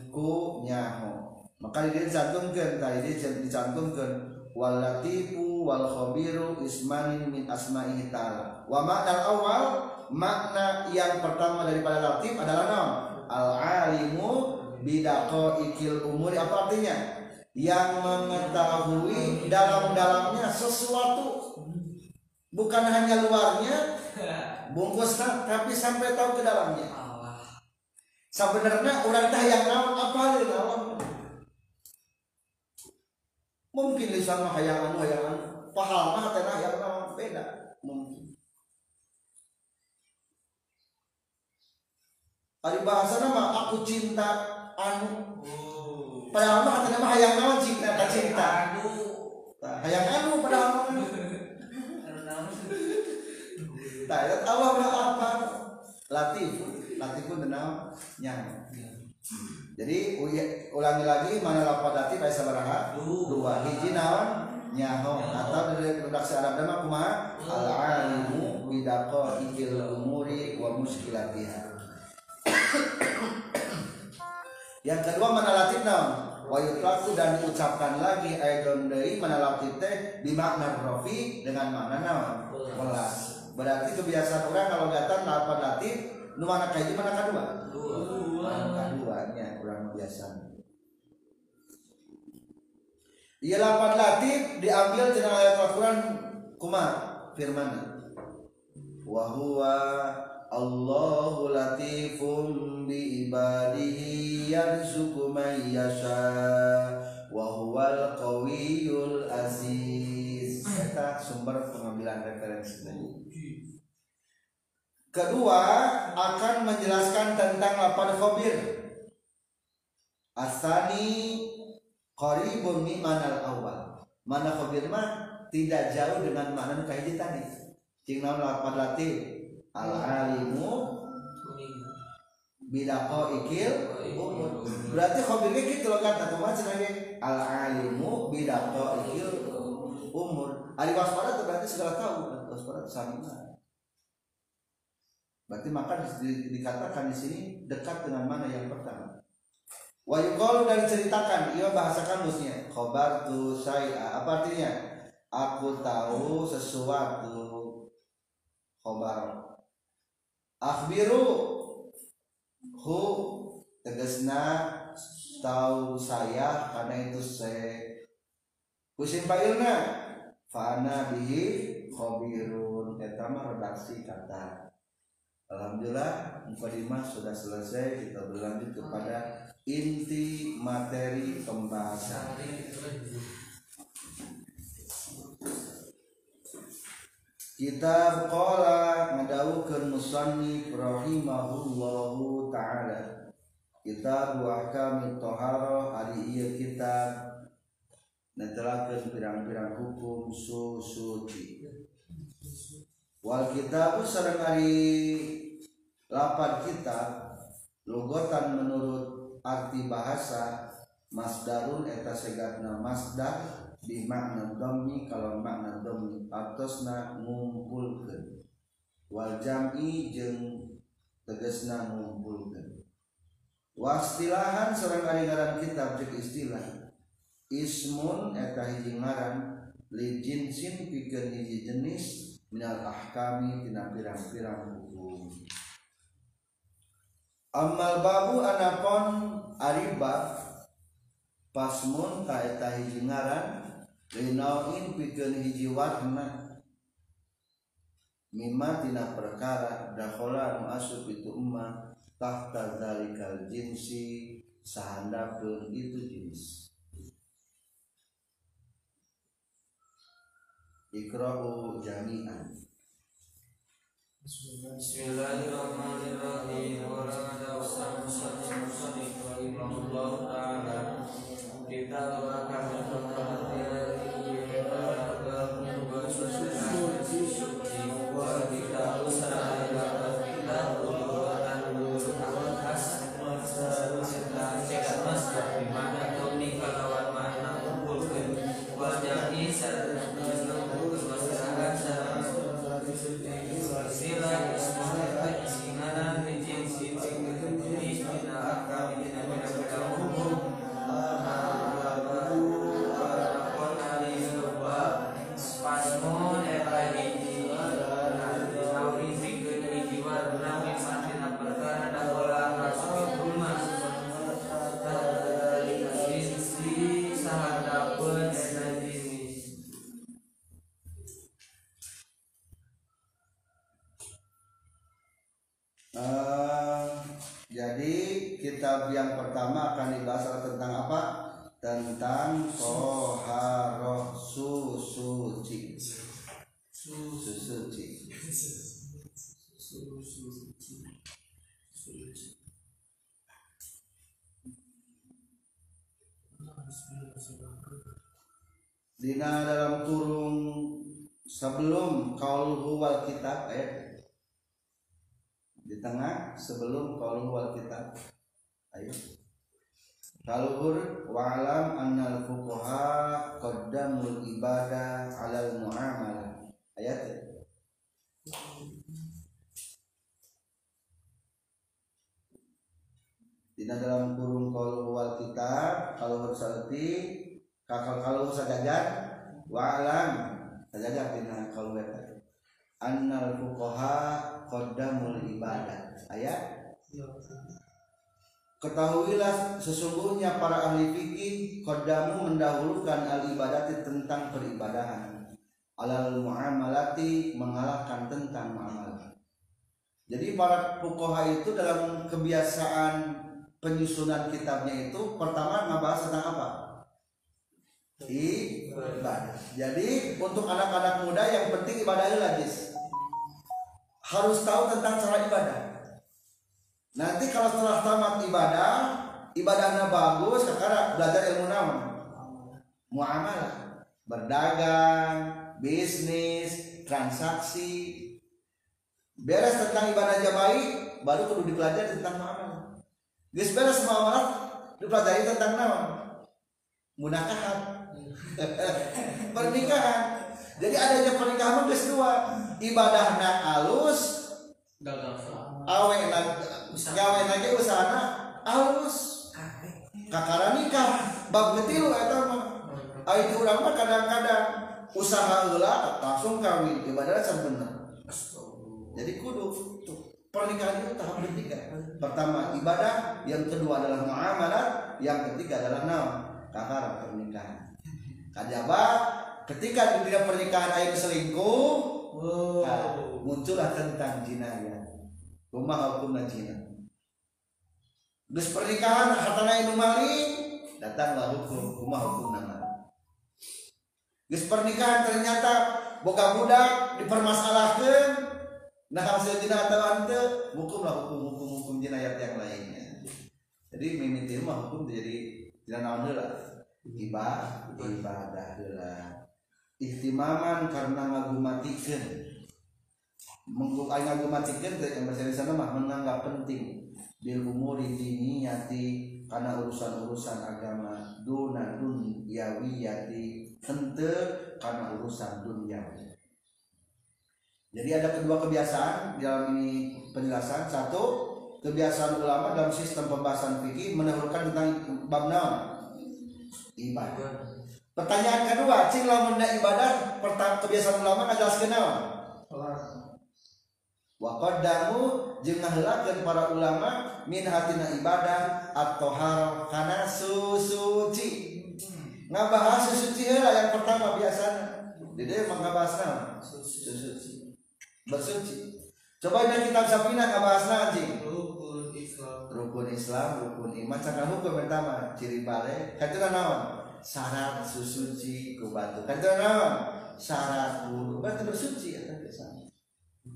Ku nyaho. Maka dia dicantumkan tadi dia dicantumkan wal latifu wal khabiru ismanin min asma'ihi ta'ala. Wa makna awal makna yang pertama daripada latif adalah naon? Al alimu bidako ikil umuri. Apa artinya? Yang mengetahui dalam-dalamnya sesuatu bukan hanya luarnya bungkusnya tapi sampai tahu ke dalamnya. Allah. Sebenarnya orang teh yang naon apa dia naon mungkin lisan mah hayang anu hayang anu paham mah teh yang naon beda. Mungkin. Ari bahasa nama aku cinta anu. Oh. Padahal mah katanya mah hayang naon cinta. Cinta Tah, hayang anu padahal mah eta Allah mah apa latif pun tenang nyang jadi ulangi lagi mana lapan latif aya sabaraha dua hiji naon? Nyaho. Atau dari redaksi Arab nama kumaha? Al alimu bidaqa ikil umuri wa muskilatiha. Yang kedua mana latif naon wa yutlaku dan diucapkan lagi aidon deui mana latif teh di makna rofi dengan makna naon? Welas berarti kebiasaan orang kalau datang lapan latif nu mana kaji mana kedua? Anu kaduanya kurang biasa. Ia lapan latif diambil cenah ayat Al-Quran kuma firman wa huwa Allahu latifum bi ibadihi yarzuqu man yasha wa huwal qawiyyul aziz eta sumber pengambilan referensi Kedua akan menjelaskan tentang lapan khabir. Asani qaribun min manal awal. Mana khabir mah tidak jauh dengan makna nu kahiji tadi. Cing naon lapan latif al alimu bidaqa ikil umur. Berarti khabirnya gitu loh kata kumaha cenah ge al alimu bidaqa ikil umur. Ari waspada itu berarti segala tahu. Waspada itu sama. Berarti maka di- di- dikatakan di sini dekat dengan mana yang pertama. Wa yuqalu dan diceritakan, ia bahasa kamusnya. Khobar tu saya, apa artinya? Aku tahu sesuatu. Khobar. Akhbiru hu tegasna tahu saya karena itu saya kusim pailna fana bihi khabirun. Eta mah redaksi kata. Alhamdulillah mukadimah sudah selesai. Kita berlanjut kepada inti materi pembahasan Kitab qala ngadawukeun musannif rahimahullahu taala. Kitab ahkam toharo ari ieu kitab netelakeun pirang-pirang hukum suci. Wal kitab sareng ari lapan kitab logotan menurut arti bahasa masdarun eta segatna masdar di makna dhammi kalau makna dhammi atosna ngumpulkeun. Wal jam'i jeung tegasna ngumpulkeun. Wastilahan sareng ari ngaran kitab cek istilah ismun eta hiji ngaran li jinsin pikeun hiji jenis minal ahkami tina pirang-pirang hukum. Amal babu anapon ari bab pasmun ka eta hiji ngaran Linauin pikeun hiji warna mimma tina perkara dakhala nu asup itu emma tahta zalikal jinsi sahandakeun itu jenis Ikra'u jami'an Bismillahirrahmanirrahim. Warahmatullahi wabarakatuh. Kita akan sebelum kaul wal kitab. Ayo. Kaluhur wa'alam annal fuqaha qaddamul ibadah alal muamalah ayat ya? Dina dalam kurung kaul wal kitab kalau bersalti kakal kalau sajajar wa'alam sajajar dina kaul eta annal fuqaha qaddamul ibadah ayat Ketahuilah sesungguhnya para ahli fikih qaddamu mendahulukan al ibadati tentang peribadahan alal muamalati mengalahkan tentang muamalah. Jadi para fuqaha itu dalam kebiasaan penyusunan kitabnya itu pertama membahas tentang apa? Ibadah. Jadi untuk anak-anak muda yang penting ibadahnya lagi harus tahu tentang cara ibadah. Nanti kalau setelah tamat ibadah, ibadahnya bagus, sekarang belajar ilmu naon? Muamalah, berdagang, bisnis, transaksi. Beres tentang ibadah aja baik, baru perlu dipelajari tentang muamalah. Geus beres muamalah, dipelajari tentang naon? Munakahat. Pernikahan. Jadi adanya pernikahan geus dua, ibadahna alus, awe gawe lagi usahana alus kakara nikah bab getilu eta mah. Ai urang mah kadang-kadang usaha heula langsung kawin ibadah can bener. Jadi kudu pernikahan itu tahap ketiga. Pertama ibadah yang kedua adalah muamalah yang ketiga adalah naon kakara pernikahan. Kajaba ketika di pernikahan ayah selingkuh muncullah tentang jinayah rumah hukum zina Terus pernikahan hartana inu maling datanglah hukum rumah hukum nama Terus pernikahan ternyata boga budak dipermasalahkan. Nah hasil tina atau ante hukumlah hukum hukum hukum jinayat yang lainnya. Jadi mimiti mah hukum jadi naon heula ibadah ibadah heula ihtimaman karena ngagumatikeun aing ngagumatikeun teh yang bahasa sana mah menganggap penting. Bil umuri diniyati karena urusan-urusan agama duna dunyawiyati henteu karena urusan duniawi. Jadi ada kedua kebiasaan dalam ini penjelasan. Satu kebiasaan ulama dalam sistem pembahasan fikih mendahulukan tentang bab naon? Ibadah. Pertanyaan kedua cing ibadah pertama kebiasaan ulama ngajelaskeun naon wa qaddamu jeung ngaheulakeun para ulama min hatina ibadah at-tahar kana susuci ngabahas susuci heula yang pertama biasanya jadi emang ngabahas naon susuci bersuci. Coba dari kitab Sapina ngabahas naon cing Rukun Islam. rukun Islam, rukun iman, cakap hukum pertama. Ciri balik, kan itu naon? Syarat susuci ku batu, kan naon? Syarat wudhu, berarti bersuci ya kan biasa.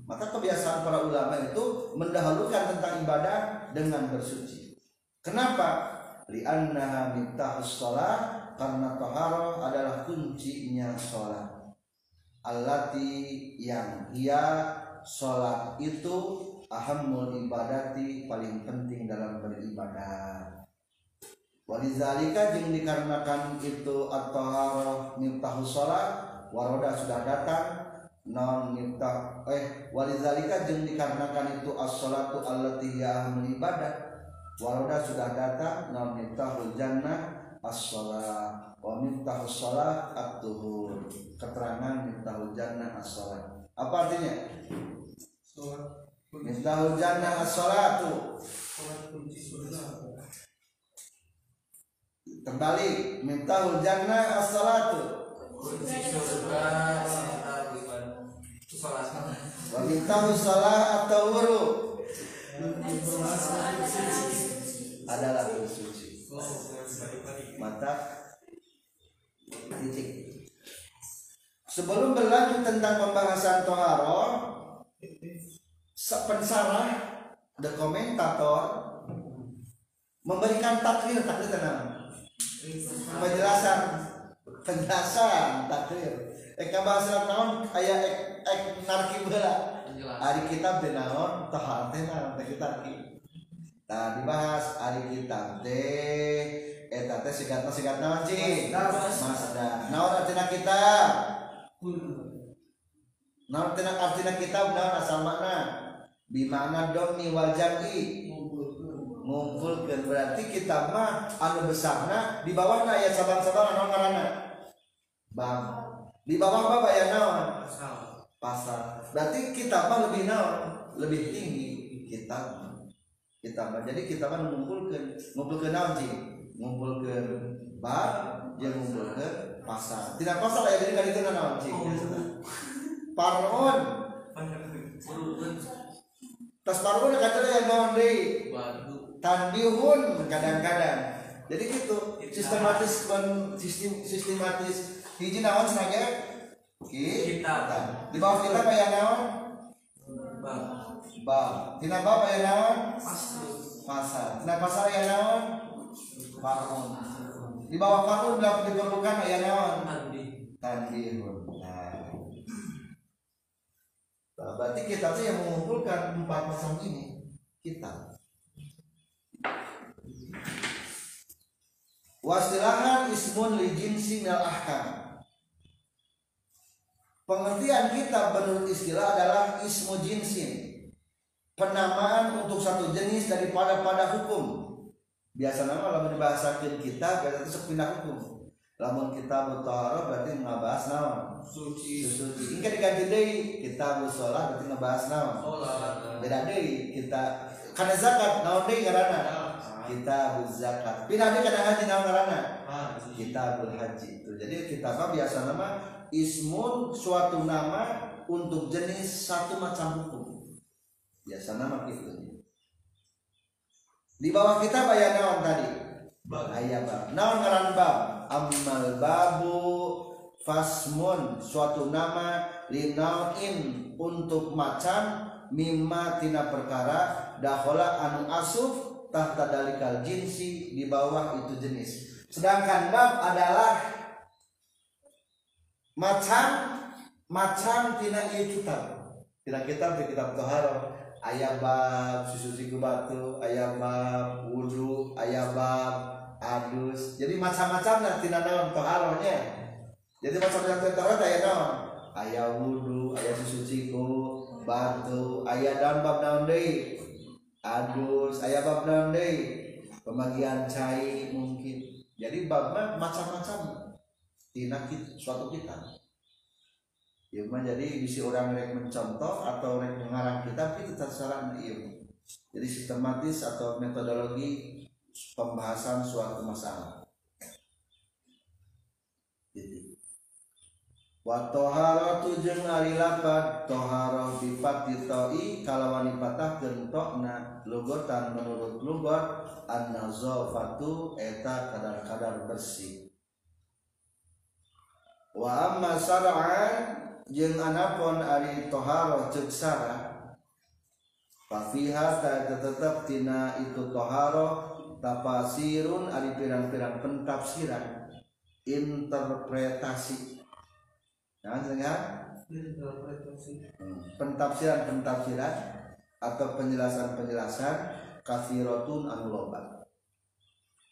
Maka kebiasaan para ulama itu mendahulukan tentang ibadah dengan bersuci. Kenapa? Liannaha miftahus sholat karena toharoh adalah kuncinya sholat. Allati yang ia sholat itu ahamul ibadati paling penting dalam beribadah walizalika jeung dikarenakan itu at-taharah miftahus salat waroda sudah datang non miftah eh walizalika jeung dikarenakan itu as-salatu allati hiya ibadah. Waroda sudah datang non miftahul jannah? As-salat. Wa miftahus salat at-tuhur. Keterangan miftahul jannah as-salat. Apa artinya? Sholat. Miftahul jannah as-salatu. Kembali Miftahul jannah as-salatu. Kunci surga itu salah. Wa miftahul salah atau wuru? Adalah bersuci. Mata. Titik. Sebelum berlanjut tentang pembahasan Toharo Pensarah The komentator Memberikan takdir Takdir tenang. Penjelasan penjelasan takdir. Eka bahasa naon aya ek, ek narki bela. Ari kitab teh naon tahar teh naon teh tarki nah dibahas ari kitab teh eta teh sigatna sigat naon cing masda naon artina kitab naon artina artina kitab naon asal makna bimana domi wal jam'i? Ngumpulkan berarti kita mah anu besarna di bawah ayat sabang-sabang anu ngaranna bab di bawah bab aya naon pasal. Berarti kita mah lebih naon lebih tinggi. Kita kita mah. Jadi kita mah ngumpulkan ngumpulkan naon sih ngumpulkan bab jeung ngumpulkan pasal. Tidak pasal aya jadi kan itu naon sih parun. Tas parun kata yang naon deui tandihun kadang-kadang. Jadi gitu sistematis sistematis hiji naon senaga ki Kitab. di bawah kita kayak naon? Bang ba tina bab aya naon? Masuk pasar tina pasar aya naon? Parun di bawah parun bila diperlukan aya naon? Mandi tandihun nah. Nah, berarti kita tuh yang mengumpulkan empat pasal ini. Kita. Wasilahan ismun li jinsi ahkam. Pengertian kita menurut istilah adalah ismu jinsin. Penamaan untuk satu jenis daripada pada hukum. Biasanya kalau dibahasakan kita berarti itu sepindah hukum. Lamun kita mutahara berarti ngebahas naon? Suci. Suci. Ini kan diganti deui kita sholat berarti ngebahas naon? sholat Beda deui kita karena zakat naon deui ngaranna? kitabuz zakat pindah dia kadang haji naon ngaranna kitabul haji itu jadi kitab biasa nama ismun suatu nama untuk jenis satu macam hukum. Biasa nama gitu. Di bawah kita bayar naon tadi? Ayat bab. Naon ngaran bab? Amal babu fasmun suatu nama linauin untuk macam mimma tina perkara dahola anu asuf tahta dalikal jinsi di bawah itu jenis. Sedangkan bab adalah macam macam tina ieu kitab tina kitab di kitab toharo ayat bab susu ku batu ayat bab wudhu ayat bab adus. Jadi macam-macam lah tina naon toharonya jadi macam-macam toharo ayat naon ayat wudhu ayat susu ku batu ayat daun bab deui adus ayat bab naon deui pembagian cai mungkin. Jadi bab macam-macam tina suatu kitab Ya mah jadi bisa orang rek mencontoh atau rek mengarang kitab itu terserah ilmu. Jadi sistematis atau metodologi pembahasan suatu masalah. Gitu. Wa toharatu jeung ari lapad toharoh bi fathi ta'i kalawan dipatahkeun tokna lugotan menurut lugot an-nazafatu eta kadar-kadar bersih. Wa amma sar'an jeung anapun ari toharoh ceuk sara Fafiha ta tetep tina itu toharoh tapasirun ari pirang-pirang pentafsiran interpretasi. Jangan dengar. Interpretasi. pentafsiran pentafsiran atau penjelasan penjelasan kafiratun anu loba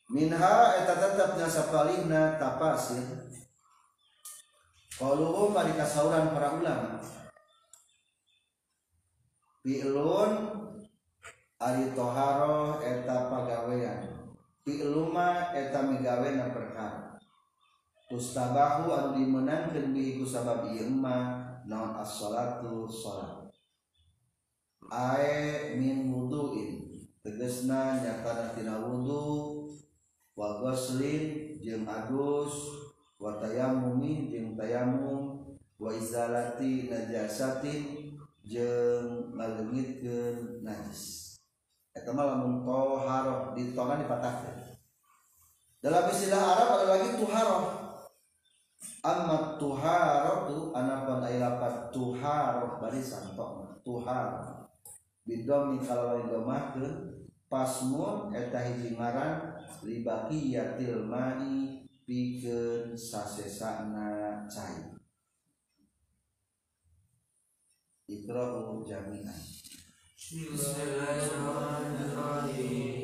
minha eta tetepnya sapalihna tafasir Qauluhum bari kasauran para ulama Fi'lun ari toharo eta pagawean. Fi'luma eta migawena perkara Tustabahu anu dimenangkeun bihi ku sabab ieu mah naon as-salatu salat. Ae min wudu'in. Tegesna nyatana tina wudu wa ghuslin jeung wa tayammumi jeung tayamum wa izalati najasatin jeung ngaleungitkeun najis. Eta mah lamun toharoh di dipatahkeun. Dalam istilah Arab ada lagi tuharoh. Amma tuharatu anapun aya lapat tuharoh barisan tok tuharoh. Bidom kalau domahkeun pasmun eta hiji ngaran libaqiyatil ma'i pikeun sasesana cai Iqra'u jami'an Bismillahirrahmanirrahim.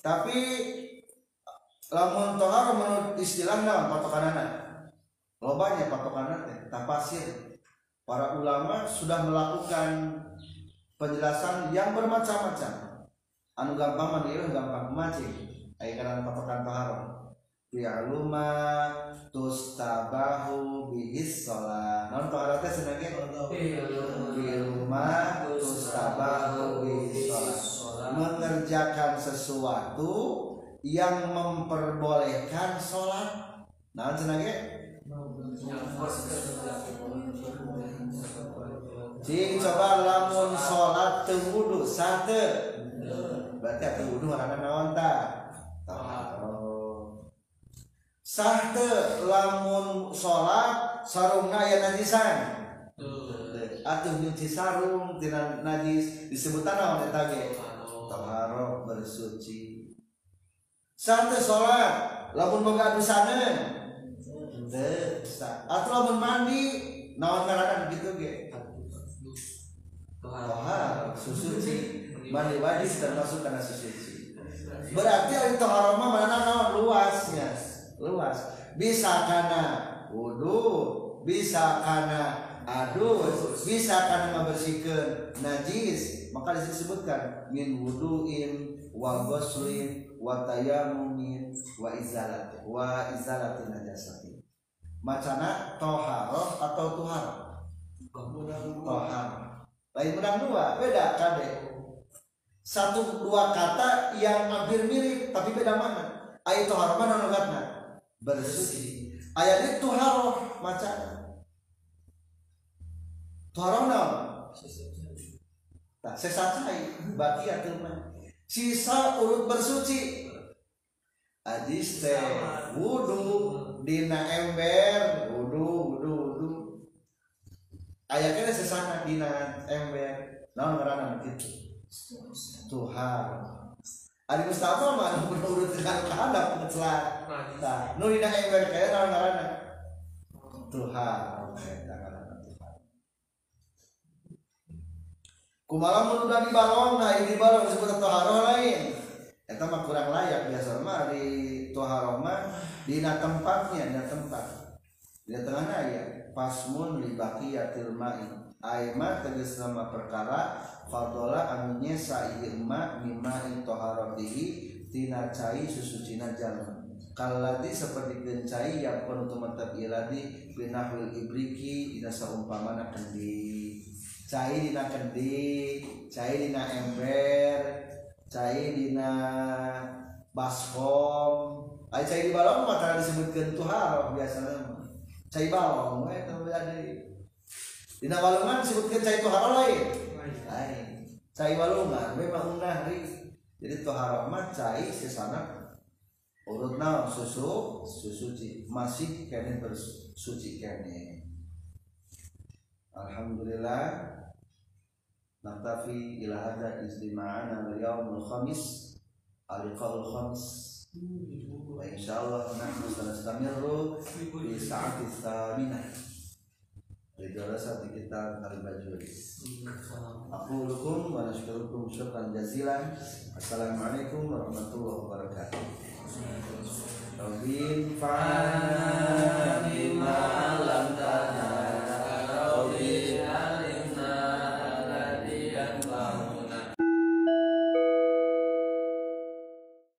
Tapi lamun toharoh menurut istilah naon patokanana. Lobanya patokanana teh tafsir para ulama sudah melakukan penjelasan yang bermacam-macam. Anu gampang mah ieu gampang macing aya karena patokan toharoh Bi'aluma tustabahu bihis sholat. Non toharoh teh senangnya Bi'aluma tustabahu bihis sholat Mengerjakan sesuatu yang memperbolehkan sholat Nah senangnya Cing coba lamun sholat tewudu sate Berarti atuh wudu ngaranna naon ta? Taharoh. Sate lamun sholat sarungna aya najisan. Atuh nyuci sarung tina najis disebutan naon eta ge? Taharoh bersuci. Sate sholat lamun boga. Teu sah. Atuh lamun mandi naon ngaranna gitu ge? Tohar, susuci. Mandi wajib termasuk karena susuci. Berarti ari tohar mah mana naon luasnya. Luas. Bisa karena wudu, bisa karena adus, bisa karena membersihkan najis. Maka disebutkan min wuduin wa ghuslin wa tayammumin wa izalat wa izalatin najasati. Macana toharoh atau tuharoh? Toharoh. Lain menang dua, beda kade. Satu dua kata yang hampir mirip tapi beda mana? Ayat toharoh mana logatna? Bersuci. Ayat itu toharoh macana. Toharoh naon? Tak sesacai. Bagi mah. Sisa urut bersuci. Adis teh wudu dina ember. Wudu wudu wudu. Ayatnya sesana dina ember. Naon ngaranna kitu? Tuhan Ari Mustafa mah anu menurut dengan hadap celah Nah, nu dina ember kaya naon ngaranna? Tuhan eta ngaranna Tuhan Kumaha mun udah di nah ini balong disebut toharoh lain. Eta mah kurang layak biasa mah di toharoh mah dina tempatnya dina tempat. Di tengahnya ya pasmun libaqiyatil ma'i. Aima tegas nama perkara fadola anunya sa'irma mimma toharatihi tina cai susucina jalma kaladi seperti gencai yang pun tumatap iladi binahul ibriki dina saumpamana kendi cai dina kendi cai dina ember cai dina baskom. Ay cai di balong mah tara disebutkeun tuhar biasana mah. Cai balong we eta jadi. Dina balongan disebutkeun cai tuhar lain. Lain. Cai balongan we mah unggah ri. Jadi tuhar mah cai sesana urut naon susu susuci masih kene bersuci kene Alhamdulillah naktafi ila hada istima'ana al-yawmul khamis al-liqa'ul khamis. Wa insyaallah nahnu sanastamiru fi sa'ati tsaminah di darasat kita al-bajuri aku lukum wa nashkurukum syukran jazilan. Assalamualaikum warahmatullahi wabarakatuh. Tauhid fa'ana